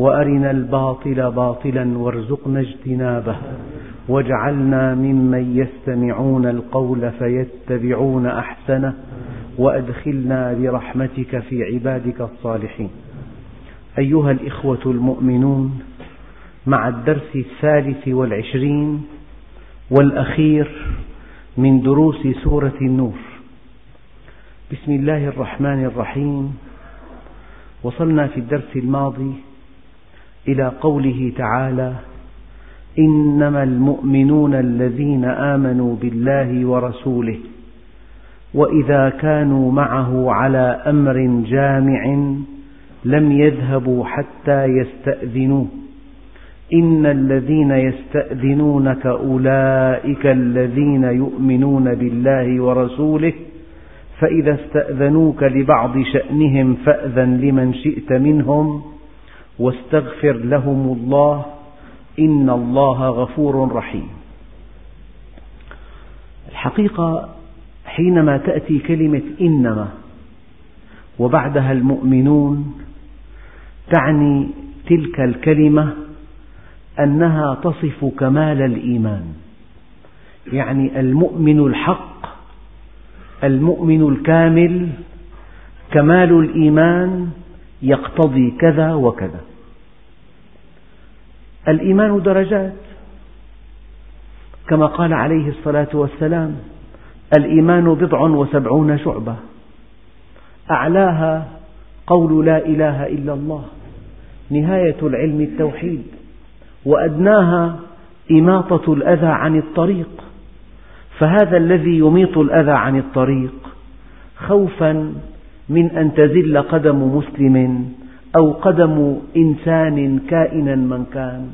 وأرنا الباطل باطلا وارزقنا اجتنابه واجعلنا ممن يستمعون القول فيتبعون أحسنه وأدخلنا برحمتك في عبادك الصالحين. أيها الإخوة المؤمنون مع الدرس الثالث والعشرين والأخير من دروس سورة النور. بسم الله الرحمن الرحيم. وصلنا في الدرس الماضي إلى قوله تعالى إنما المؤمنون الذين آمنوا بالله ورسوله وإذا كانوا معه على أمر جامع لم يذهبوا حتى يستأذنوه إن الذين يستأذنونك أولئك الذين يؤمنون بالله ورسوله فإذا استأذنوك لبعض شأنهم فأذن لمن شئت منهم واستغفر لهم الله إن الله غفور رحيم. الحقيقة حينما تأتي كلمة إنما وبعدها المؤمنون تعني تلك الكلمة أنها تصف كمال الإيمان، يعني المؤمن الحق المؤمن الكامل كمال الإيمان يقتضي كذا وكذا. الإيمان درجات. كما قال عليه الصلاة والسلام الإيمان بضع وسبعون شعبة. أعلاها قول لا إله إلا الله نهاية العلم التوحيد. وأدناها إماطة الأذى عن الطريق. فهذا الذي يميط الأذى عن الطريق خوفا من أن تزل قدم مسلم أو قدم إنسان كائنا من كان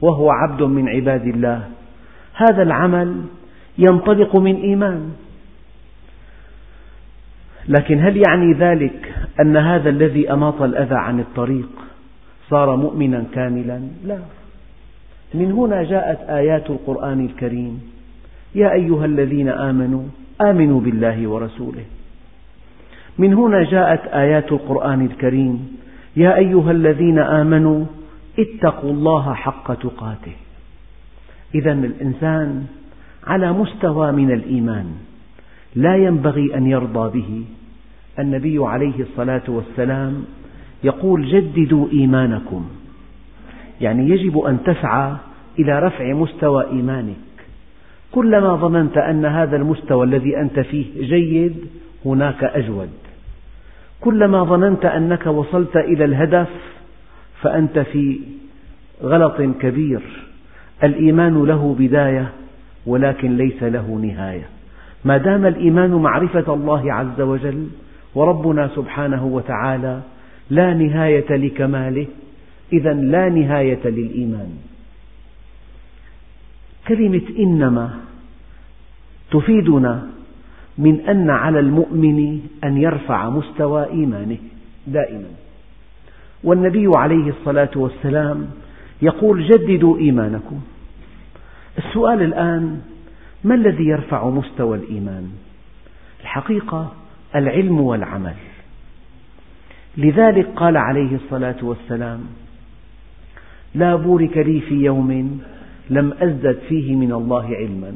وهو عبد من عباد الله. هذا العمل ينطلق من إيمان. لكن هل يعني ذلك أن هذا الذي أماط الأذى عن الطريق صار مؤمنا كاملا؟ لا. من هنا جاءت آيات القرآن الكريم. يا أيها الذين آمنوا آمنوا بالله ورسوله. من هنا جاءت آيات القرآن الكريم. يا أيها الذين آمنوا اتقوا الله حق تقاته. إذا الإنسان على مستوى من الإيمان لا ينبغي أن يرضى به. النبي عليه الصلاة والسلام يقول جددوا إيمانكم. يعني يجب أن تسعى إلى رفع مستوى إيمانك. كلما ظننت أن هذا المستوى الذي أنت فيه جيد هناك أجود. كلما ظننت أنك وصلت إلى الهدف فأنت في غلط كبير. الإيمان له بداية ولكن ليس له نهاية. ما دام الإيمان معرفة الله عز وجل وربنا سبحانه وتعالى لا نهاية لكماله إذا لا نهاية للإيمان. كلمة إنما تفيدنا من أن على المؤمن أن يرفع مستوى إيمانه دائما. والنبي عليه الصلاة والسلام يقول جددوا إيمانكم. السؤال الآن ما الذي يرفع مستوى الإيمان؟ الحقيقة العلم والعمل. لذلك قال عليه الصلاة والسلام لا بورك لي في يوم لم أزدد فيه من الله علما.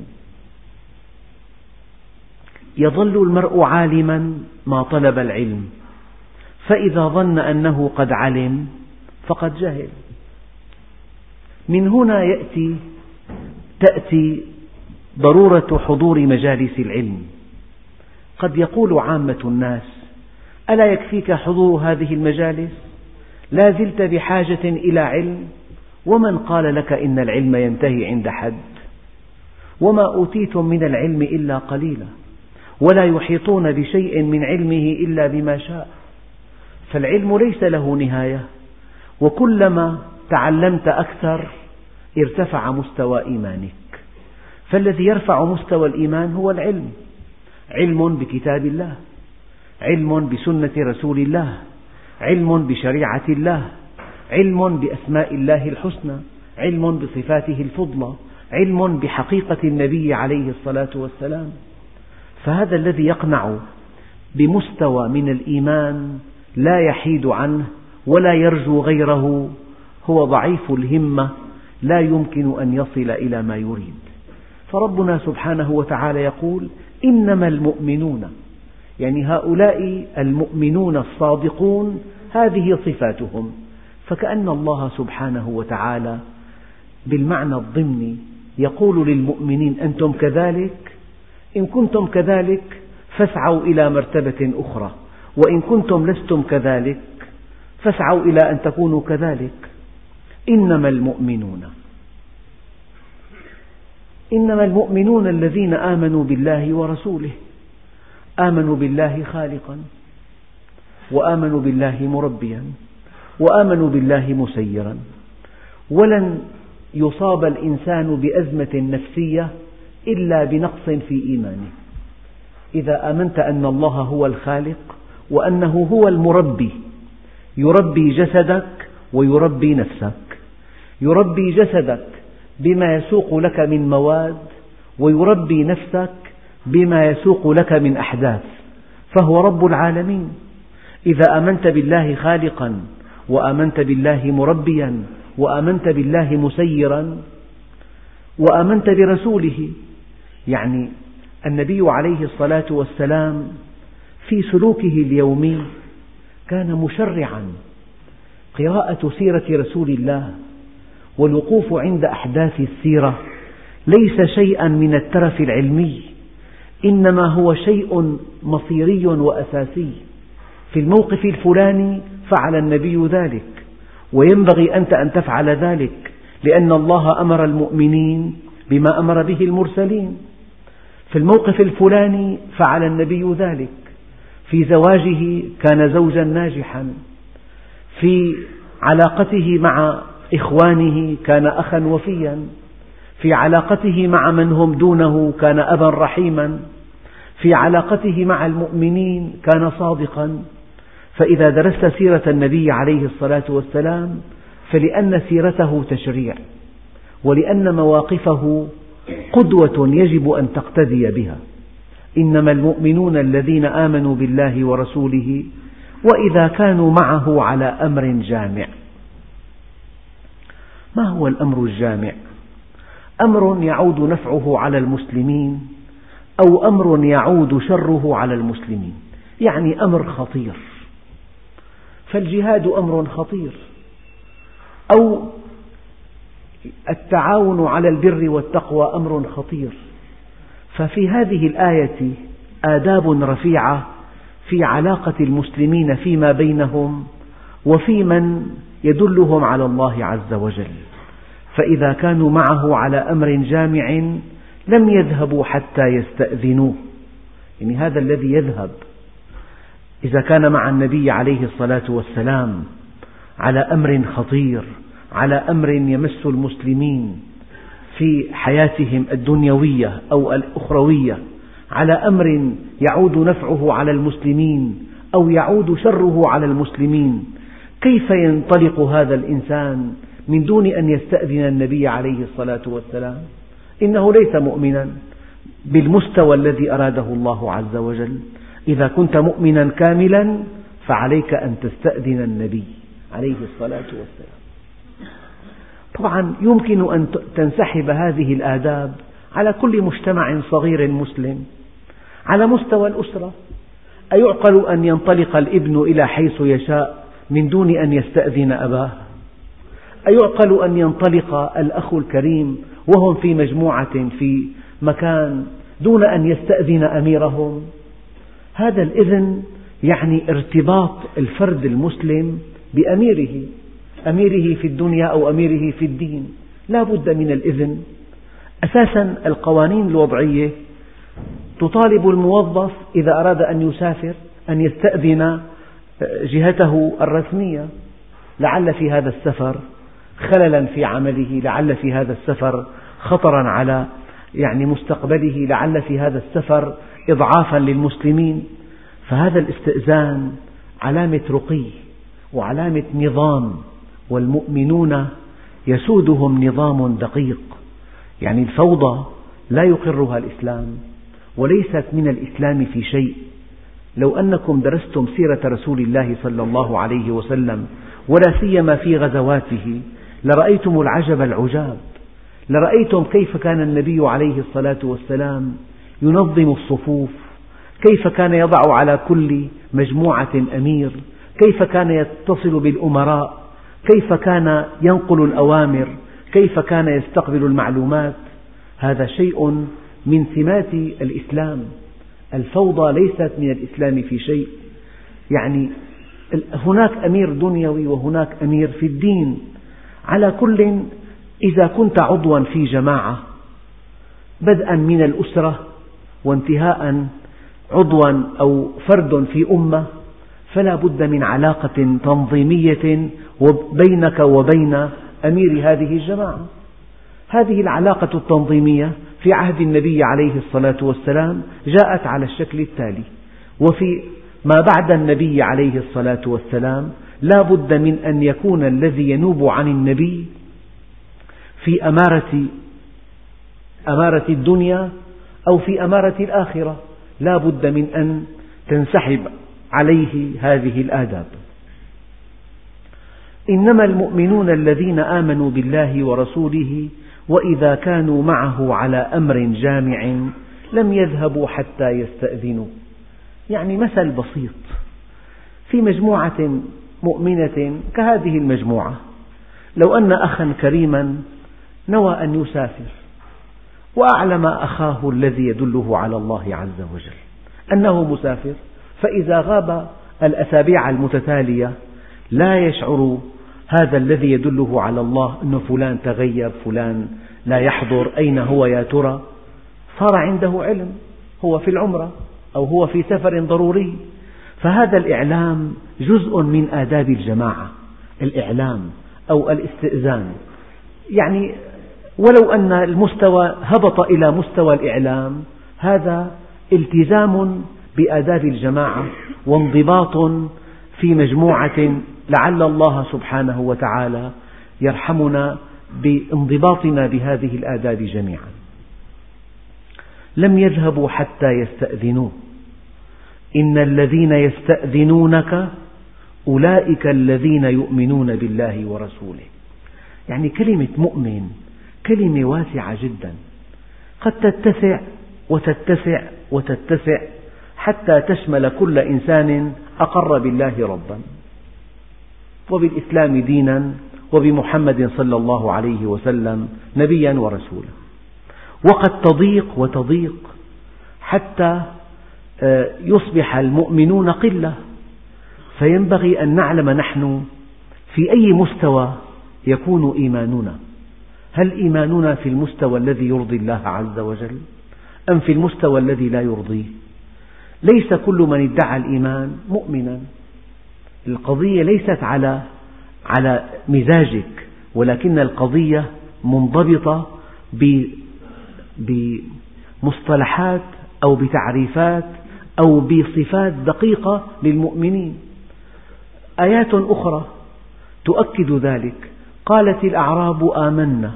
يظل المرء عالما ما طلب العلم فإذا ظن أنه قد علم فقد جهل. من هنا يأتي تأتي ضرورة حضور مجالس العلم. قد يقول عامة الناس ألا يكفيك حضور هذه المجالس؟ لا زلت بحاجة إلى علم ومن قال لك إن العلم ينتهي عند حد؟ وما أوتيتم من العلم إلا قليلا. ولا يحيطون بشيء من علمه إلا بما شاء. فالعلم ليس له نهاية. وكلما تعلمت أكثر ارتفع مستوى إيمانك. فالذي يرفع مستوى الإيمان هو العلم. علم بكتاب الله علم بسنة رسول الله علم بشريعة الله علم بأسماء الله الحسنى علم بصفاته الفضلى علم بحقيقة النبي عليه الصلاة والسلام. فهذا الذي يقنع بمستوى من الإيمان لا يحيد عنه ولا يرجو غيره هو ضعيف الهمة لا يمكن أن يصل إلى ما يريد. فربنا سبحانه وتعالى يقول إنما المؤمنون يعني هؤلاء المؤمنون الصادقون هذه صفاتهم. فكأن الله سبحانه وتعالى بالمعنى الضمني يقول للمؤمنين أنتم كذلك؟ إن كنتم كذلك فاسعوا إلى مرتبة أخرى وإن كنتم لستم كذلك فاسعوا إلى أن تكونوا كذلك. إنما المؤمنون إنما المؤمنون الذين آمنوا بالله ورسوله آمنوا بالله خالقا وآمنوا بالله مربيا وآمنوا بالله مسيرا. ولن يصاب الإنسان بأزمة نفسية إلا بنقص في إيمانه. إذا آمنت أن الله هو الخالق وأنه هو المربي يربي جسدك ويربي نفسك. يربي جسدك بما يسوق لك من مواد ويربي نفسك بما يسوق لك من أحداث فهو رب العالمين. إذا آمنت بالله خالقا وآمنت بالله مربيا وآمنت بالله مسيرا وآمنت برسوله يعني النبي عليه الصلاة والسلام في سلوكه اليومي كان مشرعا قراءة سيرة رسول الله والوقوف عند أحداث السيرة ليس شيئا من الترف العلمي إنما هو شيء مصيري وأساسي. في الموقف الفلاني فعل النبي ذلك وينبغي أنت أن تفعل ذلك لأن الله أمر المؤمنين بما أمر به المرسلين. في الموقف الفلاني فعل النبي ذلك. في زواجه كان زوجا ناجحا. في علاقته مع إخوانه كان أخا وفيا. في علاقته مع من هم دونه كان أبا رحيما. في علاقته مع المؤمنين كان صادقا. فإذا درست سيرة النبي عليه الصلاة والسلام فلأن سيرته تشريع ولأن مواقفه قدوة يجب أن تقتدي بها. إنما المؤمنون الذين آمنوا بالله ورسوله وإذا كانوا معه على أمر جامع. ما هو الأمر الجامع؟ أمر يعود نفعه على المسلمين أو أمر يعود شره على المسلمين؟ يعني أمر خطير. فالجهاد أمر خطير. أو التعاون على البر والتقوى أمر خطير. ففي هذه الآية آداب رفيعة في علاقة المسلمين فيما بينهم وفي من يدلهم على الله عز وجل. فإذا كانوا معه على أمر جامع لم يذهبوا حتى يستأذنوه. يعني هذا الذي يذهب. إذا كان مع النبي عليه الصلاة والسلام على أمر خطير على أمر يمس المسلمين في حياتهم الدنيوية أو الأخروية على أمر يعود نفعه على المسلمين أو يعود شره على المسلمين. كيف ينطلق هذا الإنسان من دون أن يستأذن النبي عليه الصلاة والسلام؟ إنه ليس مؤمنا بالمستوى الذي أراده الله عز وجل. إذا كنت مؤمنا كاملا فعليك أن تستأذن النبي عليه الصلاة والسلام. طبعا يمكن أن تنسحب هذه الآداب على كل مجتمع صغير مسلم. على مستوى الأسرة أيعقل أن ينطلق الإبن إلى حيث يشاء من دون أن يستأذن أباه؟ أيعقل أن ينطلق الأخ الكريم وهم في مجموعة في مكان دون أن يستأذن أميرهم؟ هذا الإذن يعني ارتباط الفرد المسلم بأميره. أميره في الدنيا أو أميره في الدين. لا بد من الإذن. أساسا القوانين الوضعية تطالب الموظف إذا أراد أن يسافر أن يستأذن جهته الرسمية. لعل في هذا السفر خللا في عمله لعل في هذا السفر خطرا على يعني مستقبله. لعل في هذا السفر إضعافا للمسلمين. فهذا الاستئذان علامة رقي وعلامة نظام. والمؤمنون يسودهم نظام دقيق يعني الفوضى لا يقرها الإسلام وليست من الإسلام في شيء. لو أنكم درستم سيرة رسول الله صلى الله عليه وسلم ولا سيما في غزواته لرأيتم العجب العجاب لرأيتم كيف كان النبي عليه الصلاة والسلام ينظم الصفوف كيف كان يضع على كل مجموعة أمير كيف كان يتصل بالأمراء كيف كان ينقل الأوامر؟ كيف كان يستقبل المعلومات؟ هذا شيء من سمات الإسلام. الفوضى ليست من الإسلام في شيء. يعني هناك أمير دنيوي وهناك أمير في الدين. على كل إذا كنت عضوا في جماعة بدءا من الأسرة وانتهاء عضوا أو فرد في أمة فلا بد من علاقة تنظيمية بينك وبين أمير هذه الجماعة. هذه العلاقة التنظيمية في عهد النبي عليه الصلاة والسلام جاءت على الشكل التالي. وفي ما بعد النبي عليه الصلاة والسلام لا بد من أن يكون الذي ينوب عن النبي في أمارة أمارة الدنيا أو في أمارة الآخرة. لا بد من أن تنسحب عليه هذه الآداب. إنما المؤمنون الذين آمنوا بالله ورسوله وإذا كانوا معه على أمر جامع لم يذهبوا حتى يستأذنوا. يعني مثل بسيط. في مجموعة مؤمنة كهذه المجموعة. لو أن أخا كريما نوى أن يسافر وأعلم أخاه الذي يدله على الله عز وجل أنه مسافر فإذا غاب الأسابيع المتتالية لا يشعر هذا الذي يدله على الله أن فلان تغيب فلان لا يحضر أين هو يا ترى؟ صار عنده علم هو في العمرة أو هو في سفر ضروري. فهذا الإعلام جزء من آداب الجماعة الإعلام أو الاستئذان. يعني ولو أن المستوى هبط إلى مستوى الإعلام هذا التزام بآداب الجماعة وانضباط في مجموعة لعل الله سبحانه وتعالى يرحمنا بانضباطنا بهذه الآداب جميعا. لم يذهبوا حتى يستأذنوه إن الذين يستأذنونك أولئك الذين يؤمنون بالله ورسوله. يعني كلمة مؤمن كلمة واسعة جدا. قد تتسع وتتسع وتتسع حتى تشمل كل إنسان أقر بالله ربا. وبالإسلام دينا وبمحمد صلى الله عليه وسلم نبيا ورسولا. وقد تضيق وتضيق حتى آه، يصبح المؤمنون قلة. فينبغي أن نعلم نحن في أي مستوى يكون إيماننا. هل إيماننا في المستوى الذي يرضي الله عز وجل أم في المستوى الذي لا يرضيه؟ ليس كل من ادعى الإيمان مؤمنا. القضية ليست على على مزاجك ولكن القضية منضبطة بمصطلحات أو بتعريفات أو بصفات دقيقة للمؤمنين. آيات أخرى تؤكد ذلك. قالت الأعراب آمنا.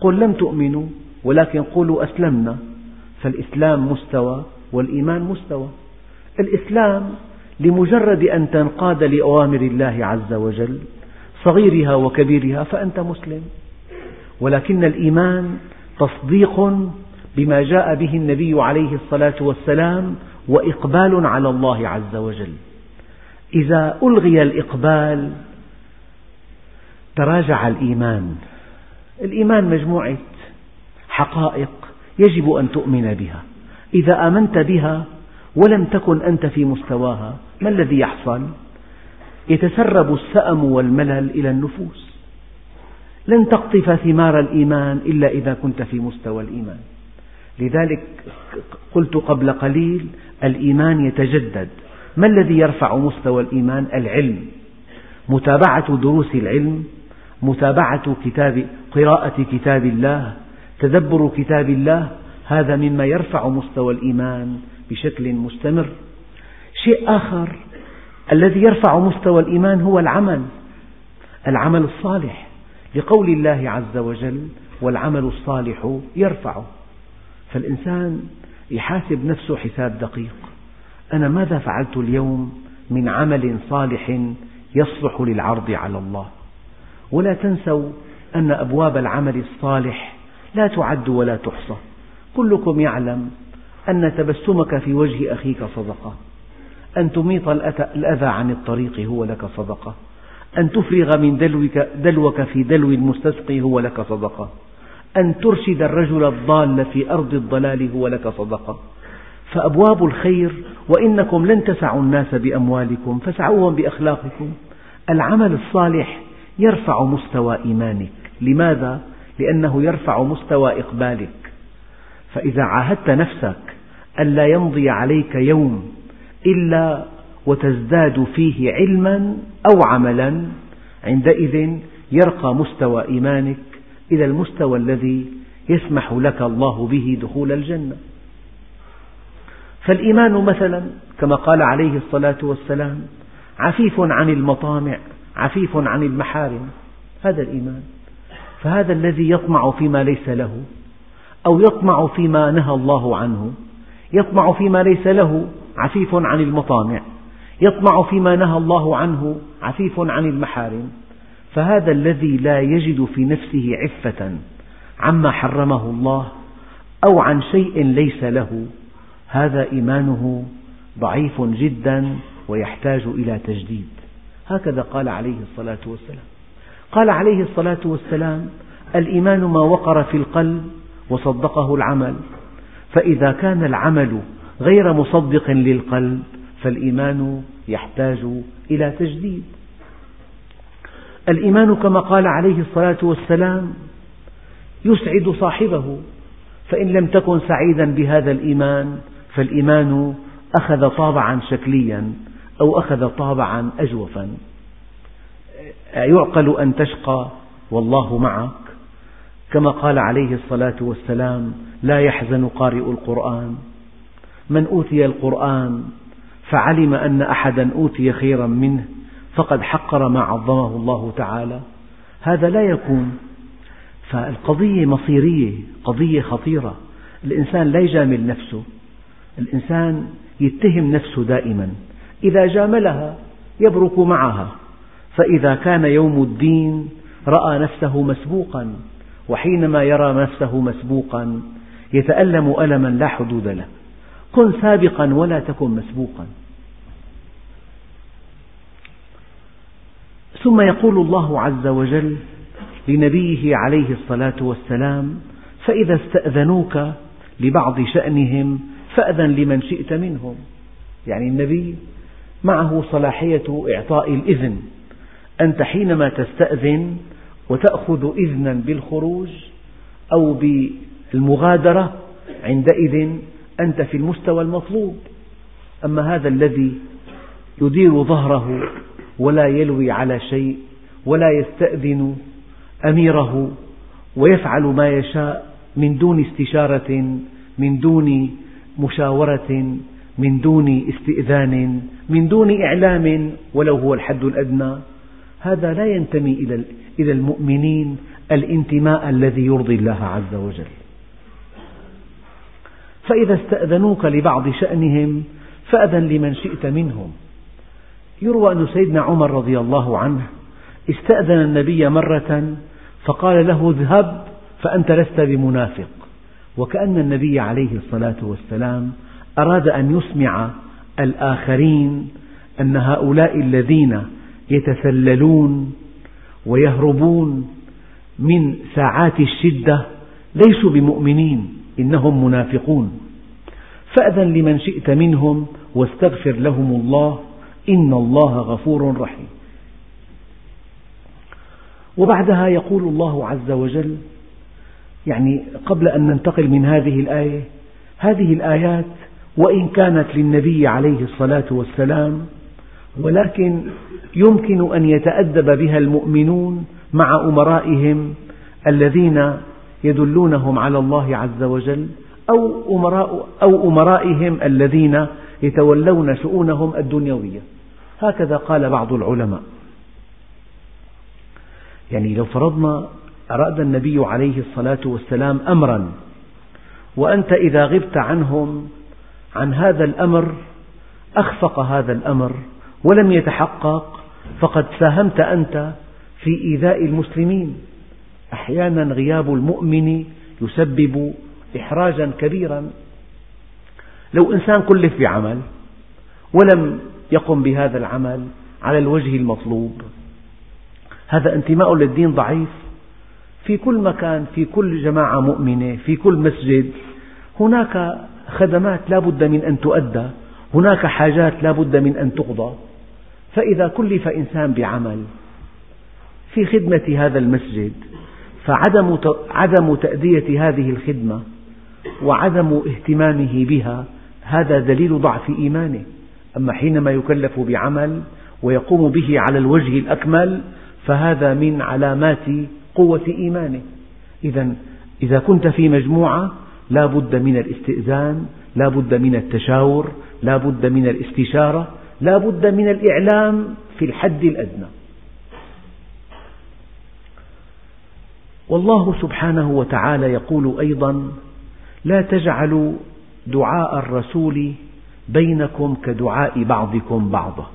قل لم تؤمنوا ولكن قولوا أسلمنا. فالإسلام مستوى. والإيمان مستوى. الإسلام لمجرد أن تنقاد لأوامر الله عز وجل صغيرها وكبيرها فأنت مسلم. ولكن الإيمان تصديق بما جاء به النبي عليه الصلاة والسلام وإقبال على الله عز وجل. إذا ألغي الإقبال تراجع الإيمان. الإيمان مجموعة حقائق يجب أن تؤمن بها. إذا آمنت بها ولم تكن أنت في مستواها ما الذي يحصل؟ يتسرب السأم والملل إلى النفوس لن تقطف ثمار الإيمان إلا إذا كنت في مستوى الإيمان لذلك قلت قبل قليل الإيمان يتجدد ما الذي يرفع مستوى الإيمان؟ العلم متابعة دروس العلم متابعة كتاب قراءة كتاب الله تدبر كتاب الله هذا مما يرفع مستوى الإيمان بشكل مستمر. شيء آخر الذي يرفع مستوى الإيمان هو العمل العمل الصالح. لقول الله عز وجل والعمل الصالح يرفعه فالإنسان يحاسب نفسه حساب دقيق. أنا ماذا فعلت اليوم من عمل صالح يصلح للعرض على الله؟ ولا تنسوا أن أبواب العمل الصالح لا تعد ولا تحصى. كلكم يعلم أن تبسمك في وجه أخيك صدقة. أن تميط الأذى عن الطريق هو لك صدقة. أن تفرغ من دلوك, دلوك في دلو المستسقي هو لك صدقة. أن ترشد الرجل الضال في أرض الضلال هو لك صدقة. فأبواب الخير وإنكم لن تسعوا الناس بأموالكم فسعوهم بأخلاقكم. العمل الصالح يرفع مستوى إيمانك. لماذا؟ لأنه يرفع مستوى إقبالك. فإذا عاهدت نفسك ألا يمضي عليك يوم إلا وتزداد فيه علما أو عملا عندئذ يرقى مستوى إيمانك إلى المستوى الذي يسمح لك الله به دخول الجنة. فالإيمان مثلا كما قال عليه الصلاة والسلام عفيف عن المطامع عفيف عن المحارم. هذا الإيمان. فهذا الذي يطمع فيما ليس له. أو يطمع فيما نهى الله عنه يطمع فيما ليس له عفيف عن المطامع يطمع فيما نهى الله عنه عفيف عن المحارم فهذا الذي لا يجد في نفسه عفة عما حرمه الله أو عن شيء ليس له هذا إيمانه ضعيف جدا ويحتاج إلى تجديد. هكذا قال عليه الصلاة والسلام. قال عليه الصلاة والسلام الإيمان ما وقر في القلب وصدقه العمل. فإذا كان العمل غير مصدق للقلب فالإيمان يحتاج إلى تجديد. الإيمان كما قال عليه الصلاة والسلام يسعد صاحبه فإن لم تكن سعيدا بهذا الإيمان فالإيمان أخذ طابعا شكليا أو أخذ طابعا أجوفا. يعقل أن تشقى والله معك كما قال عليه الصلاة والسلام لا يحزن قارئ القرآن. من أوتي القرآن فعلم أن أحدا أوتي خيرا منه فقد حقر ما عظمه الله تعالى. هذا لا يكون. فالقضية مصيرية قضية خطيرة. الإنسان لا يجامل نفسه. الإنسان يتهم نفسه دائما. إذا جاملها يبرك معها. فإذا كان يوم الدين رأى نفسه مسبوقا. وحينما يرى نفسه مسبوقا يتألم ألما لا حدود له. كن سابقا ولا تكن مسبوقا. ثم يقول الله عز وجل لنبيه عليه الصلاة والسلام فإذا استأذنوك لبعض شأنهم فأذن لمن شئت منهم. يعني النبي معه صلاحية إعطاء الإذن. أنت حينما تستأذن وتأخذ إذنا بالخروج أو بالمغادرة عندئذ أنت في المستوى المطلوب. أما هذا الذي يدير ظهره ولا يلوي على شيء ولا يستأذن أميره ويفعل ما يشاء من دون استشارة من دون مشاورة من دون استئذان من دون إعلام ولو هو الحد الأدنى هذا لا ينتمي إلى المؤمنين الانتماء الذي يرضي الله عز وجل. فإذا استأذنوك لبعض شأنهم فأذن لمن شئت منهم. يروى أن سيدنا عمر رضي الله عنه استأذن النبي مرة فقال له اذهب فأنت لست بمنافق. وكأن النبي عليه الصلاة والسلام أراد أن يسمع الآخرين أن هؤلاء الذين يتسللون ويهربون من ساعات الشدة ليسوا بمؤمنين إنهم منافقون. فأذن لمن شئت منهم واستغفر لهم الله إن الله غفور رحيم. وبعدها يقول الله عز وجل يعني قبل أن ننتقل من هذه الآية هذه الآيات وإن كانت للنبي عليه الصلاة والسلام ولكن يمكن أن يتأدب بها المؤمنون مع أمرائهم الذين يدلونهم على الله عز وجل أو, أمراء أو أمرائهم الذين يتولون شؤونهم الدنيوية. هكذا قال بعض العلماء. يعني لو فرضنا أراد النبي عليه الصلاة والسلام أمرا وأنت إذا غبت عنهم عن هذا الأمر أخفق هذا الأمر ولم يتحقق فقد ساهمت أنت في إيذاء المسلمين. أحيانا غياب المؤمن يسبب إحراجا كبيرا. لو إنسان كلف بعمل ولم يقم بهذا العمل على الوجه المطلوب هذا انتماء للدين ضعيف. في كل مكان في كل جماعة مؤمنة في كل مسجد هناك خدمات لا بد من أن تؤدى هناك حاجات لا بد من أن تقضى. فإذا كلف إنسان بعمل في خدمة هذا المسجد فعدم عدم تأدية هذه الخدمة وعدم اهتمامه بها هذا دليل ضعف إيمانه. أما حينما يكلف بعمل ويقوم به على الوجه الأكمل فهذا من علامات قوة إيمانه. إذا إذا كنت في مجموعة لا بد من الاستئذان لا بد من التشاور لا بد من الاستشارة لا بد من الإعلام في الحد الأدنى. والله سبحانه وتعالى يقول أيضا لا تجعلوا دعاء الرسول بينكم كدعاء بعضكم بعضا.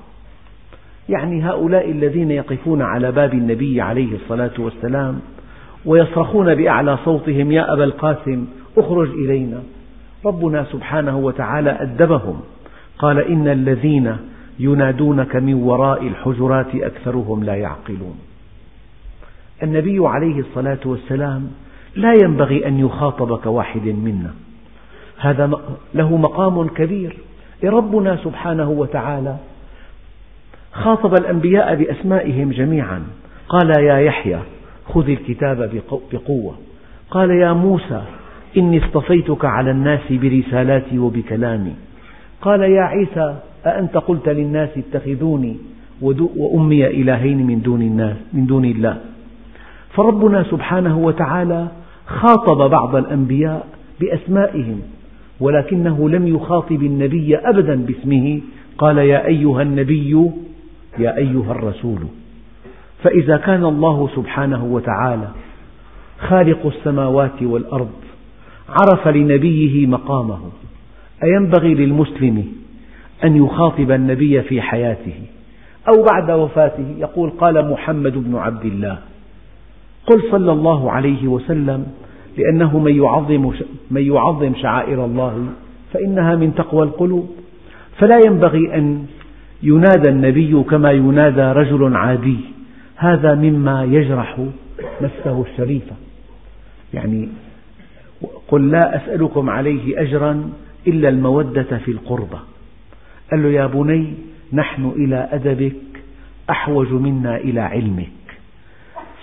يعني هؤلاء الذين يقفون على باب النبي عليه الصلاة والسلام ويصرخون بأعلى صوتهم يا أبا القاسم اخرج إلينا. ربنا سبحانه وتعالى أدبهم. قال إن الذين ينادونك من وراء الحجرات أكثرهم لا يعقلون. النبي عليه الصلاة والسلام لا ينبغي أن يخاطب كواحد منا. هذا له مقام كبير. ربنا سبحانه وتعالى خاطب الأنبياء بأسمائهم جميعا. قال يا يحيى خذ الكتاب بقوة. قال يا موسى إني اصطفيتك على الناس برسالاتي وبكلامي. قال يا عيسى أأنت قلت للناس اتخذوني وأمي إلهين من دون الناس من دون الله. فربنا سبحانه وتعالى خاطب بعض الأنبياء بأسمائهم ولكنه لم يخاطب النبي أبدا باسمه. قال يا أيها النبي يا أيها الرسول. فإذا كان الله سبحانه وتعالى خالق السماوات والأرض عرف لنبيه مقامه. أينبغي للمسلم أن يخاطب النبي في حياته أو بعد وفاته. يقول قال محمد بن عبد الله قل صلى الله عليه وسلم لأنه من يعظم, من يعظم شعائر الله فإنها من تقوى القلوب. فلا ينبغي أن ينادى النبي كما ينادى رجل عادي. هذا مما يجرح نفسه الشريفة. يعني قل لا أسألكم عليه أجرا إلا المودة في القربة. قال له يا بني نحن إلى أدبك أحوج منا إلى علمك.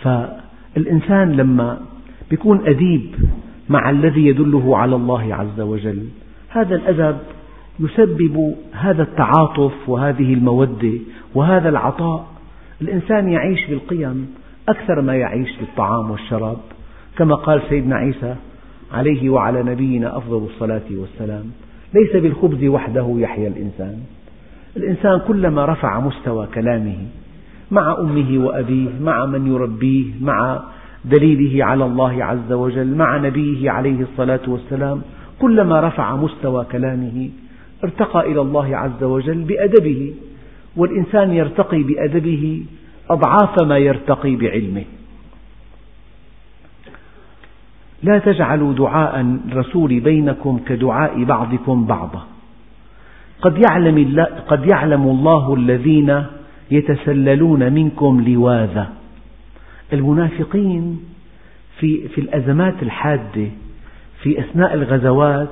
فالإنسان لما يكون أديب مع الذي يدله على الله عز وجل هذا الأدب يسبب هذا التعاطف وهذه المودة وهذا العطاء. الإنسان يعيش بالقيم أكثر ما يعيش بالطعام والشراب. كما قال سيدنا عيسى عليه وعلى نبينا أفضل الصلاة والسلام ليس بالخبز وحده يحيا الإنسان. الإنسان كلما رفع مستوى كلامه مع أمه وأبيه مع من يربيه مع دليله على الله عز وجل مع نبيه عليه الصلاة والسلام كلما رفع مستوى كلامه ارتقى إلى الله عز وجل بأدبه. والإنسان يرتقي بأدبه أضعاف ما يرتقي بعلمه. لا تجعلوا دعاء الرسول بينكم كدعاء بعضكم بعضا. قد يعلم, الله قد يعلم الله الذين يتسللون منكم لواذا. المنافقين في, في الأزمات الحادة في أثناء الغزوات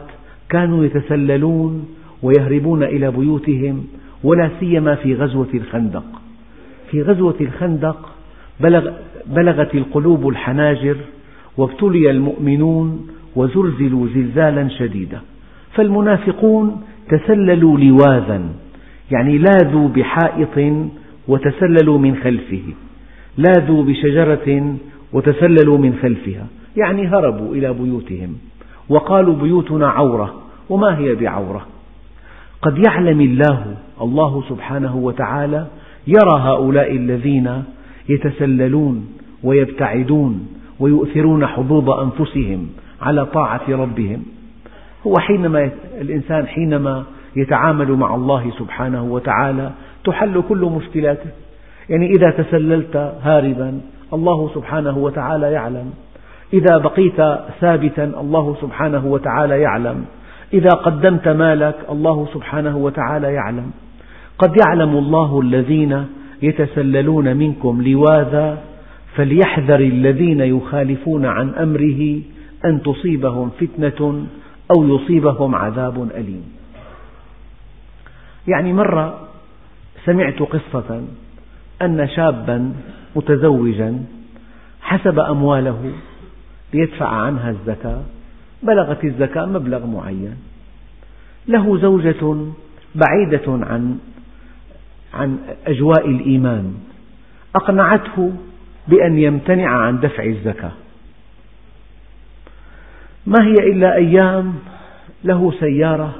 كانوا يتسللون ويهربون إلى بيوتهم ولا سيما في غزوة الخندق. في غزوة الخندق بلغ بلغت القلوب الحناجر وابتلي المؤمنون وزلزلوا زلزالا شديدا. فالمنافقون تسللوا لواذا يعني لاذوا بحائط وتسللوا من خلفه. لاذوا بشجرة وتسللوا من خلفها يعني هربوا إلى بيوتهم. وقالوا بيوتنا عورة وما هي بعورة؟ قد يعلم الله الله سبحانه وتعالى يرى هؤلاء الذين يتسللون ويبتعدون ويؤثرون حظوظ أنفسهم على طاعة ربهم. هو حينما الإنسان حينما يتعامل مع الله سبحانه وتعالى تحل كل مشكلاته. يعني إذا تسللت هاربا الله سبحانه وتعالى يعلم. إذا بقيت ثابتا الله سبحانه وتعالى يعلم. إذا قدمت مالك الله سبحانه وتعالى يعلم. قد يعلم الله الذين يتسللون منكم لواذا فليحذر الذين يخالفون عن أمره أن تصيبهم فتنة أو يصيبهم عذاب أليم. يعني مرة سمعت قصة أن شابا متزوجا حسب أمواله ليدفع عنها الزكاة بلغت الزكاة مبلغ معين. له زوجة بعيدة عن عن أجواء الإيمان. أقنعته بأن يمتنع عن دفع الزكاة. ما هي إلا أيام له سيارة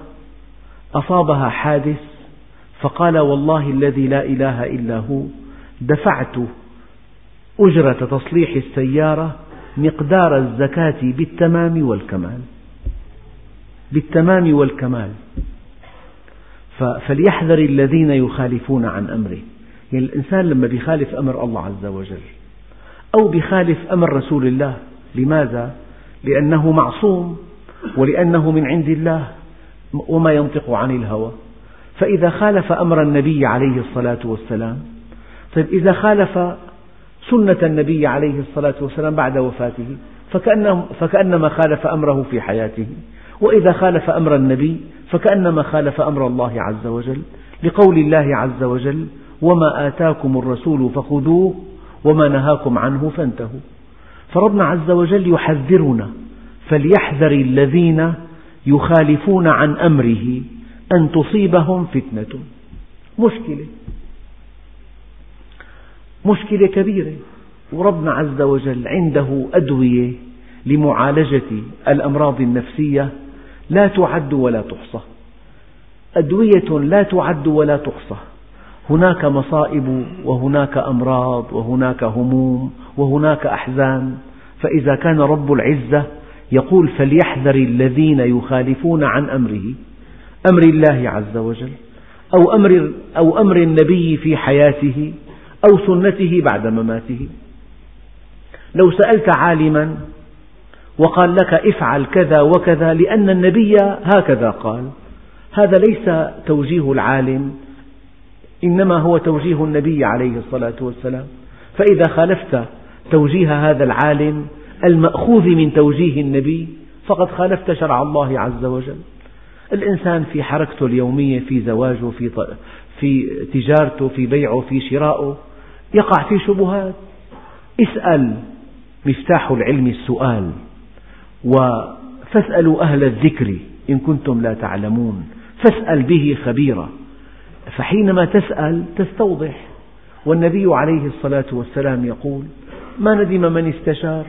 أصابها حادث فقال والله الذي لا إله إلا هو دفعت أجرة تصليح السيارة مقدار الزكاة بالتمام والكمال. بالتمام والكمال. فليحذر الذين يخالفون عن أمره. يعني الإنسان لما يخالف أمر الله عز وجل أو يخالف أمر رسول الله. لماذا؟ لأنه معصوم ولأنه من عند الله وما ينطق عن الهوى. فإذا خالف أمر النبي عليه الصلاة والسلام طيب إذا خالف سنة النبي عليه الصلاة والسلام بعد وفاته فكأنما خالف أمره في حياته. وإذا خالف أمر النبي فكأنما خالف أمر الله عز وجل. لقول الله عز وجل وما آتاكم الرسول فخذوه وما نهاكم عنه فانتهوا. فربنا عز وجل يحذرنا فليحذر الذين يخالفون عن أمره أن تصيبهم فتنة. مشكلة. مشكلة كبيرة. وربنا عز وجل عنده أدوية لمعالجة الأمراض النفسية لا تعد ولا تحصى. أدوية لا تعد ولا تحصى. هناك مصائب وهناك أمراض وهناك هموم وهناك أحزان. فإذا كان رب العزة يقول فليحذر الذين يخالفون عن أمره أمر الله عز وجل أو أمر, أو أمر النبي في حياته أو سنته بعد مماته. لو سألت عالما وقال لك افعل كذا وكذا لأن النبي هكذا قال هذا ليس توجيه العالم إنما هو توجيه النبي عليه الصلاة والسلام. فإذا خالفت توجيه هذا العالم المأخوذ من توجيه النبي فقد خالفت شرع الله عز وجل. الإنسان في حركته اليومية في زواجه في, في تجارته في بيعه في شرائه يقع في شبهات. اسأل مفتاح العلم السؤال فاسألوا أهل الذكر إن كنتم لا تعلمون. فاسأل به خبيرا. فحينما تسأل تستوضح. والنبي عليه الصلاة والسلام يقول ما ندم من استشار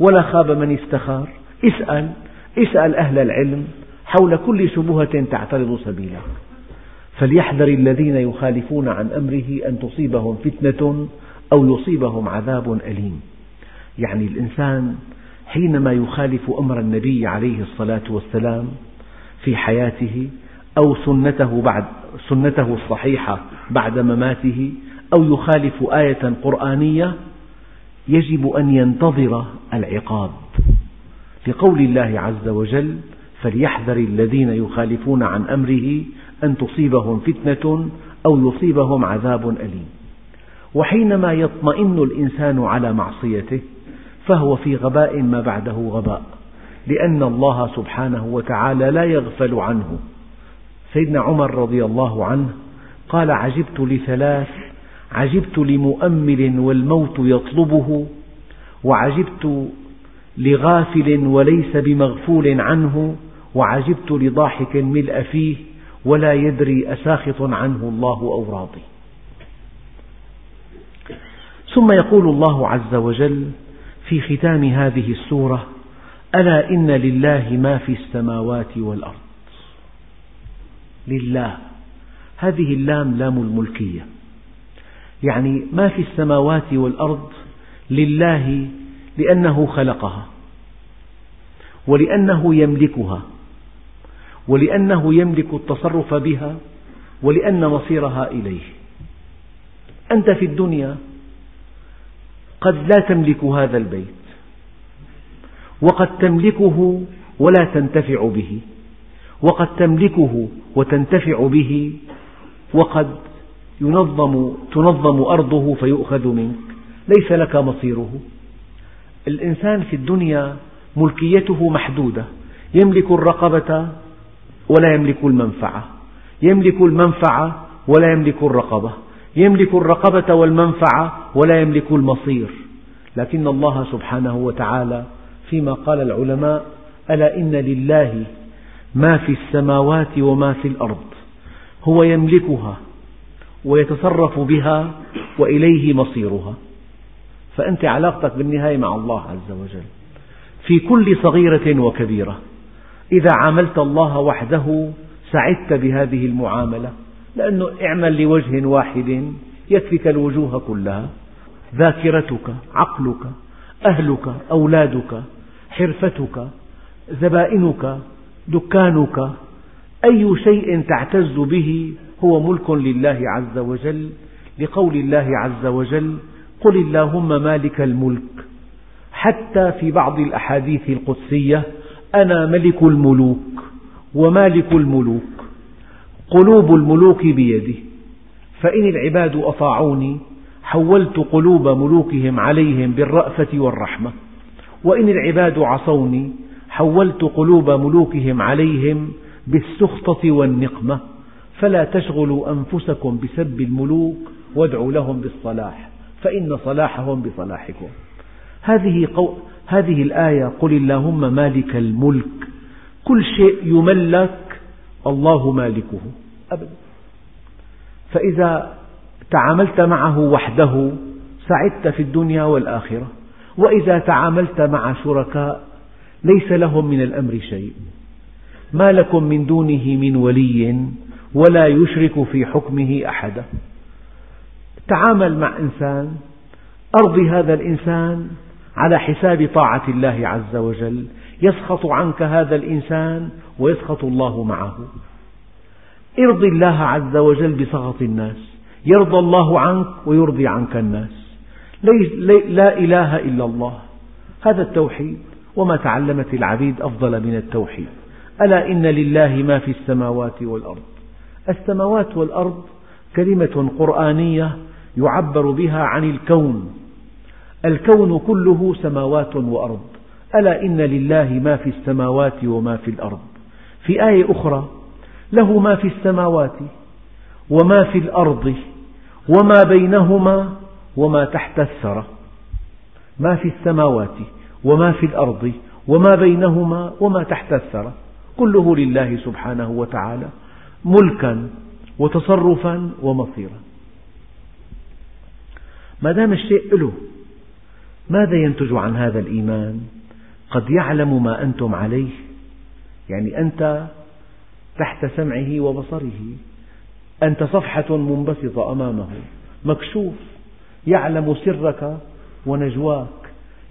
ولا خاب من استخار. اسأل اسأل أهل العلم حول كل شبهة تعترض سبيلك. فليحذر الذين يخالفون عن أمره أن تصيبهم فتنة أو يصيبهم عذاب أليم. يعني الإنسان حينما يخالف أمر النبي عليه الصلاة والسلام في حياته أو سنته بعد سنته الصحيحة بعد مماته أو يخالف آية قرآنية يجب أن ينتظر العقاب. لقول الله عز وجل فليحذر الذين يخالفون عن أمره أن تصيبهم فتنة أو يصيبهم عذاب أليم. وحينما يطمئن الإنسان على معصيته فهو في غباء ما بعده غباء لأن الله سبحانه وتعالى لا يغفل عنه. سيدنا عمر رضي الله عنه قال عجبت لثلاث عجبت لمؤمل والموت يطلبه وعجبت لغافل وليس بمغفول عنه وعجبت لضاحك ملء فيه ولا يدري أساخط عنه الله أو راضي. ثم يقول الله عز وجل في ختام هذه السورة ألا إن لله ما في السماوات والأرض؟ لله. هذه اللام لام الملكية. يعني ما في السماوات والأرض لله لأنه خلقها ولأنه يملكها ولأنه يملك التصرف بها ولأن مصيرها إليه. أنت في الدنيا قد لا تملك هذا البيت وقد تملكه ولا تنتفع به. وقد تملكه وتنتفع به وقد ينظم تنظم أرضه فيؤخذ منك. ليس لك مصيره. الإنسان في الدنيا ملكيته محدودة. يملك الرقبة ولا يملك المنفعة. يملك المنفعة ولا يملك الرقبة. يملك الرقبة والمنفعة ولا يملك المصير. لكن الله سبحانه وتعالى فيما قال العلماء ألا إن لله ما في السماوات وما في الأرض. هو يملكها ويتصرف بها وإليه مصيرها. فأنت علاقتك بالنهاية مع الله عز وجل. في كل صغيرة وكبيرة. إذا عاملت الله وحده سعدت بهذه المعاملة. لأنه اعمل لوجه واحد يكفك الوجوه كلها. ذاكرتك عقلك أهلك أولادك حرفتك زبائنك دكانك أي شيء تعتز به هو ملك لله عز وجل. لقول الله عز وجل قل اللهم مالك الملك. حتى في بعض الأحاديث القدسية أنا ملك الملوك ومالك الملوك. قلوب الملوك بيدي. فإن العباد أطاعوني حولت قلوب ملوكهم عليهم بالرأفة والرحمة. وإن العباد عصوني حولت قلوب ملوكهم عليهم بالسخطة والنقمة فلا تشغلوا أنفسكم بسب الملوك وادعوا لهم بالصلاح فإن صلاحهم بصلاحكم. هذه, قو... هذه الآية قل اللهم مالك الملك كل شيء يملك الله مالكه أبدا. فإذا تعاملت معه وحده سعدت في الدنيا والآخرة وإذا تعاملت مع شركاء ليس لهم من الأمر شيء. ما لكم من دونه من ولي ولا يشرك في حكمه أحدا تعامل مع إنسان أرضي هذا الإنسان على حساب طاعة الله عز وجل. يسخط عنك هذا الإنسان ويسخط الله معه. ارضي الله عز وجل بسخط الناس. يرضى الله عنك ويرضي عنك الناس. لا إله إلا الله. هذا التوحيد. وما تعلمت العبيد أفضل من التوحيد. ألا إن لله ما في السماوات والأرض. السماوات والأرض كلمة قرآنية يعبر بها عن الكون. الكون كله سماوات وأرض. ألا إن لله ما في السماوات وما في الأرض. في آية أخرى له ما في السماوات وما في الأرض وما بينهما وما تحت الثرى. ما في السماوات وما في الأرض وما بينهما وما تحت الثرى. كله لله سبحانه وتعالى ملكا وتصرفا ومصيرا. ما دام الشيء له ماذا ينتج عن هذا الإيمان؟ قد يعلم ما أنتم عليه. يعني أنت تحت سمعه وبصره. أنت صفحة منبسطة أمامه مكشوف يعلم سرك ونجواك.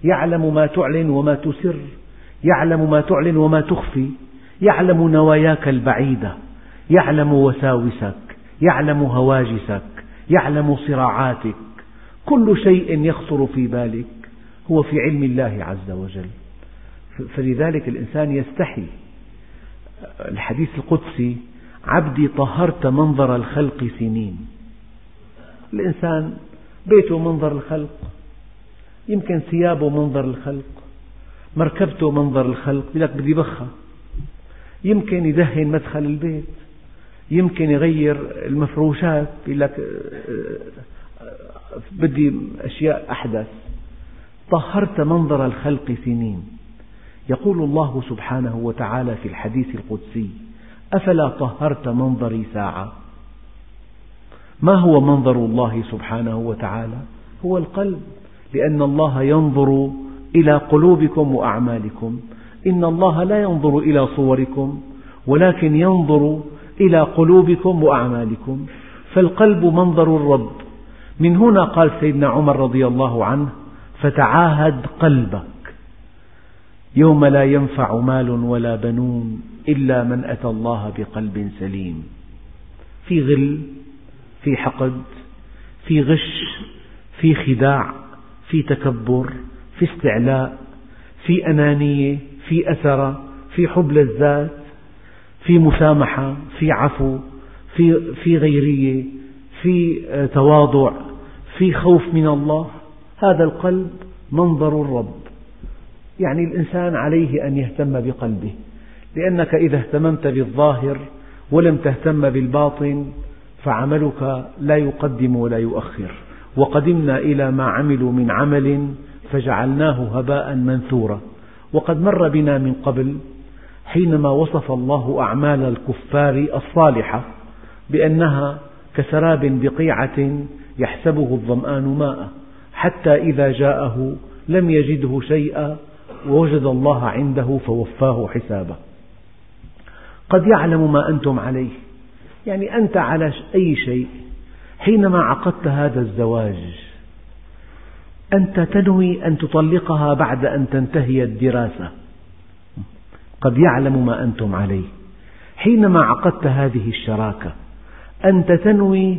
يعلم ما تعلن وما تسر يعلم ما تعلن وما تخفي يعلم نواياك البعيدة يعلم وساوسك يعلم هواجسك يعلم صراعاتك. كل شيء يخطر في بالك هو في علم الله عز وجل. فلذلك الإنسان يستحي. الحديث القدسي عبدي طهرت منظر الخلق سنين. الإنسان بيته منظر الخلق. يمكن ثيابه منظر الخلق مركبته منظر الخلق يقول لك بدي بخة يمكن يدهن مدخل البيت يمكن يغير المفروشات يقول لك بدي أشياء أحدث. طهرت منظر الخلق سنين. يقول الله سبحانه وتعالى في الحديث القدسي أفلا طهرت منظري ساعة؟ ما هو منظر الله سبحانه وتعالى؟ هو القلب. لأن الله ينظر إلى قلوبكم وأعمالكم. إن الله لا ينظر إلى صوركم ولكن ينظر إلى قلوبكم وأعمالكم. فالقلب منظر الرب. من هنا قال سيدنا عمر رضي الله عنه فتعاهد قلبك. يوم لا ينفع مال ولا بنون إلا من أتى الله بقلب سليم. في غل في حقد في غش في خداع. في تكبر في استعلاء في أنانية في أثرة في حب للذات في مسامحة في عفو في, في غيرية في تواضع في خوف من الله. هذا القلب منظر الرب. يعني الإنسان عليه أن يهتم بقلبه. لأنك إذا اهتممت بالظاهر ولم تهتم بالباطن فعملك لا يقدم ولا يؤخر. وقدمنا إلى ما عملوا من عمل فجعلناه هباء منثورا. وقد مر بنا من قبل حينما وصف الله أعمال الكفار الصالحة بأنها كسراب بقيعة يحسبه الظمآن ماء حتى إذا جاءه لم يجده شيئا ووجد الله عنده فوفاه حسابه. قد يعلم ما أنتم عليه يعني أنت على أي شيء؟ حينما عقدت هذا الزواج أنت تنوي أن تطلقها بعد أن تنتهي الدراسة. قد يعلم ما أنتم عليه. حينما عقدت هذه الشراكة أنت تنوي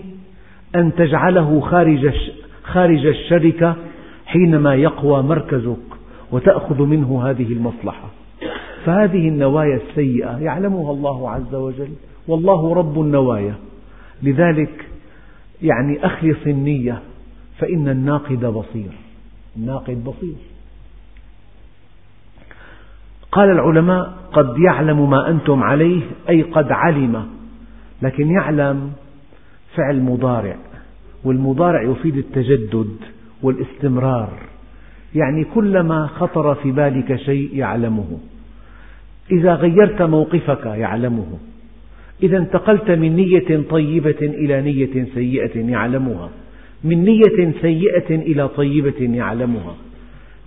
أن تجعله خارج خارج الشركة حينما يقوى مركزك وتأخذ منه هذه المصلحة. فهذه النوايا السيئة يعلمها الله عز وجل والله رب النوايا. لذلك يعني أخلص النية فإن الناقد بصير. الناقد بصير. قال العلماء قد يعلم ما أنتم عليه أي قد علم. لكن يعلم فعل مضارع والمضارع يفيد التجدد والاستمرار. يعني كلما خطر في بالك شيء يعلمه. إذا غيرت موقفك يعلمه. إذا انتقلت من نية طيبة إلى نية سيئة يعلمها. من نية سيئة إلى طيبة يعلمها.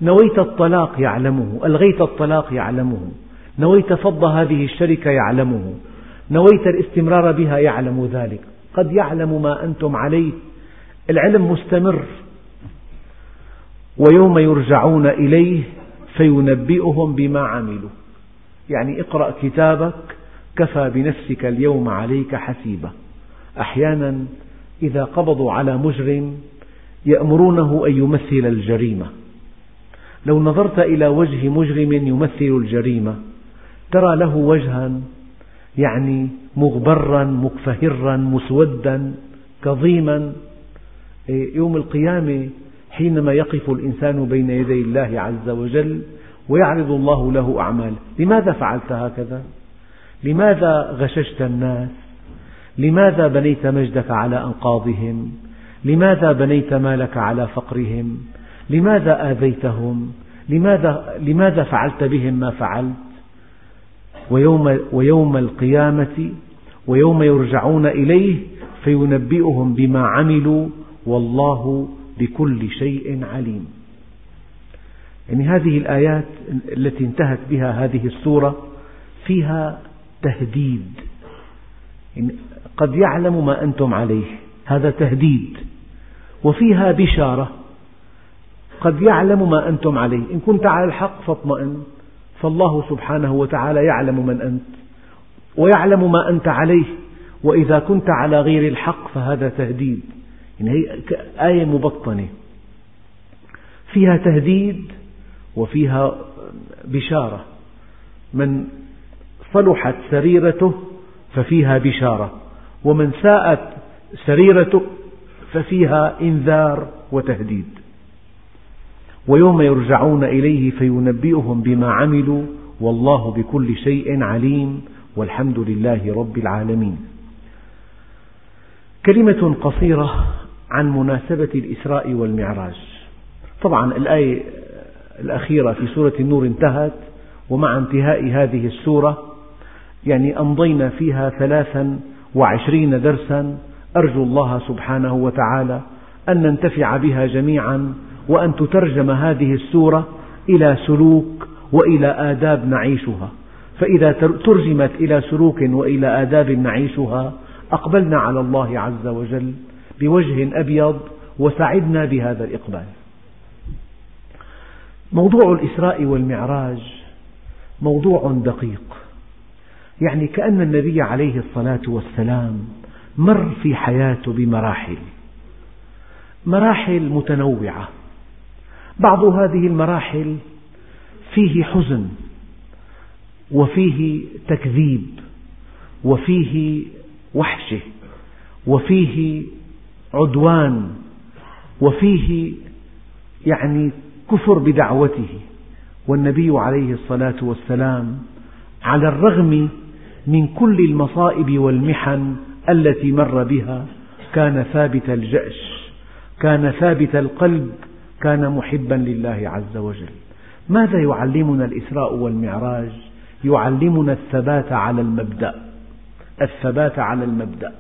نويت الطلاق يعلمه. ألغيت الطلاق يعلمه. نويت فض هذه الشركة يعلمه. نويت الاستمرار بها يعلم ذلك. قد يعلم ما أنتم عليه. العلم مستمر. ويوم يرجعون إليه فينبئهم بما عملوا. يعني اقرأ كتابك كفى بنفسك اليوم عليك حسيبا أحيانا إذا قبضوا على مجرم يأمرونه أن يمثل الجريمة. لو نظرت إلى وجه مجرم يمثل الجريمة ترى له وجها يعني مغبرا مكفهرا مسودا كظيما. إيه، يوم القيامة حينما يقف الإنسان بين يدي الله عز وجل ويعرض الله له أعمال لماذا فعلت هكذا؟ لماذا غششت الناس؟ لماذا بنيت مجدك على أنقاضهم؟ لماذا بنيت مالك على فقرهم؟ لماذا آذيتهم؟ لماذا, لماذا فعلت بهم ما فعلت؟ ويوم, ويوم القيامة ويوم يرجعون إليه فينبئهم بما عملوا والله بكل شيء عليم يعني هذه الآيات التي انتهت بها هذه السورة فيها تهديد. يعني قد يعلم ما أنتم عليه هذا تهديد. وفيها بشارة قد يعلم ما أنتم عليه. إن كنت على الحق فاطمئن فالله سبحانه وتعالى يعلم من أنت ويعلم ما أنت عليه. وإذا كنت على غير الحق فهذا تهديد. يعني هي آية مبطنة. فيها تهديد وفيها بشارة. من صلحت سريرته ففيها بشارة ومن ساءت سريرته ففيها إنذار وتهديد. ويوم يرجعون إليه فينبئهم بما عملوا والله بكل شيء عليم والحمد لله رب العالمين. كلمة قصيرة عن مناسبة الإسراء والمعراج. طبعا الآية الأخيرة في سورة النور انتهت ومع انتهاء هذه السورة يعني أمضينا فيها ثلاثا وعشرين درسا. أرجو الله سبحانه وتعالى أن ننتفع بها جميعا وأن تترجم هذه السورة إلى سلوك وإلى آداب نعيشها. فإذا ترجمت إلى سلوك وإلى آداب نعيشها أقبلنا على الله عز وجل بوجه أبيض وسعدنا بهذا الإقبال. موضوع الإسراء والمعراج موضوع دقيق. يعني كأن النبي عليه الصلاة والسلام مر في حياته بمراحل مراحل متنوعة. بعض هذه المراحل فيه حزن وفيه تكذيب وفيه وحشة وفيه عدوان وفيه يعني كفر بدعوته. والنبي عليه الصلاة والسلام على الرغم من كل المصائب والمحن التي مر بها. كان ثابت الجأش كان ثابت القلب كان محبا لله عز وجل. ماذا يعلمنا الإسراء والمعراج؟ يعلمنا الثبات على المبدأ. الثبات على المبدأ.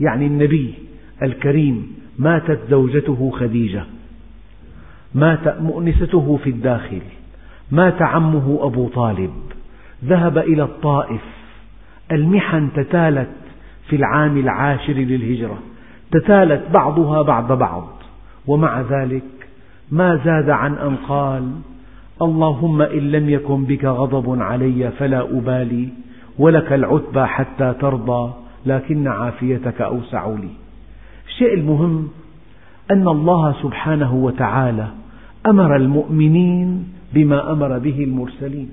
يعني النبي الكريم ماتت زوجته خديجة. مات مؤنسته في الداخل. مات عمه أبو طالب. ذهب إلى الطائف. المحن تتالت في العام العاشر للهجرة تتالت بعضها بعد بعض ومع ذلك ما زاد عن أن قال اللهم إن لم يكن بك غضب علي فلا أبالي ولك العتبى حتى ترضى لكن عافيتك أوسع لي. الشيء المهم أن الله سبحانه وتعالى أمر المؤمنين بما أمر به المرسلين.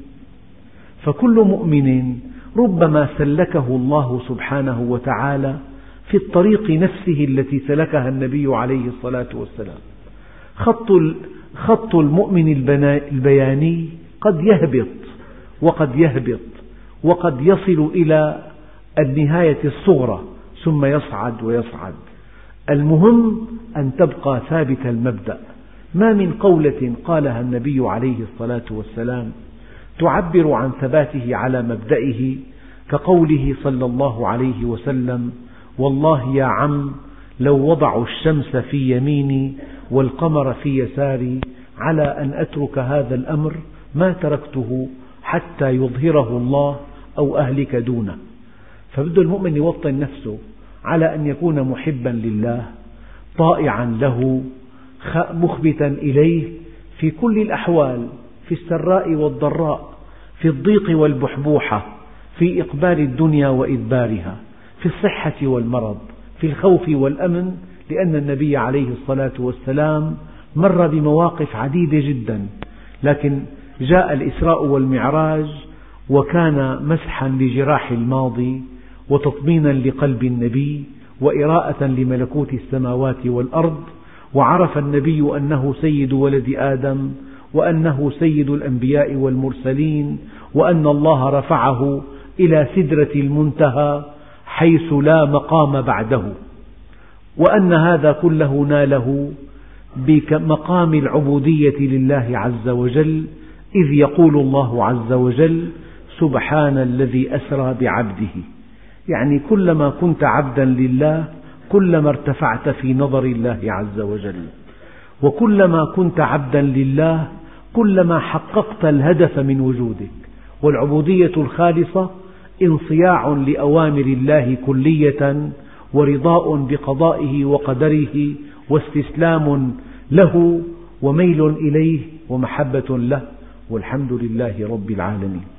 فكل مؤمن ربما سلكه الله سبحانه وتعالى في الطريق نفسه التي سلكها النبي عليه الصلاة والسلام. خط خط المؤمن البياني قد يهبط وقد يهبط وقد يصل إلى النهاية الصغرى ثم يصعد ويصعد. المهم أن تبقى ثابت المبدأ. ما من قولة قالها النبي عليه الصلاة والسلام تعبر عن ثباته على مبدئه كقوله صلى الله عليه وسلم والله يا عم لو وضعوا الشمس في يميني والقمر في يساري على أن أترك هذا الأمر ما تركته حتى يظهره الله أو أهلك دونه. فبده المؤمن يوطن نفسه على أن يكون محبا لله طائعا له مخبتا إليه في كل الأحوال. في السراء والضراء في الضيق والبحبوحة في إقبال الدنيا وإدبارها في الصحة والمرض في الخوف والأمن لأن النبي عليه الصلاة والسلام مر بمواقف عديدة جدا. لكن جاء الإسراء والمعراج وكان مسحا لجراح الماضي وتطمينا لقلب النبي وإراءة لملكوت السماوات والأرض وعرف النبي أنه سيد ولد آدم وأنه سيد الأنبياء والمرسلين وأن الله رفعه إلى سدرة المنتهى حيث لا مقام بعده. وأن هذا كله ناله بمقام العبودية لله عز وجل إذ يقول الله عز وجل سبحان الذي أسرى بعبده. يعني كلما كنت عبدا لله كلما ارتفعت في نظر الله عز وجل. وكلما كنت عبدا لله كلما حققت الهدف من وجودك. والعبودية الخالصة انصياع لأوامر الله كلية ورضاء بقضائه وقدره واستسلام له وميل إليه ومحبة له. والحمد لله رب العالمين.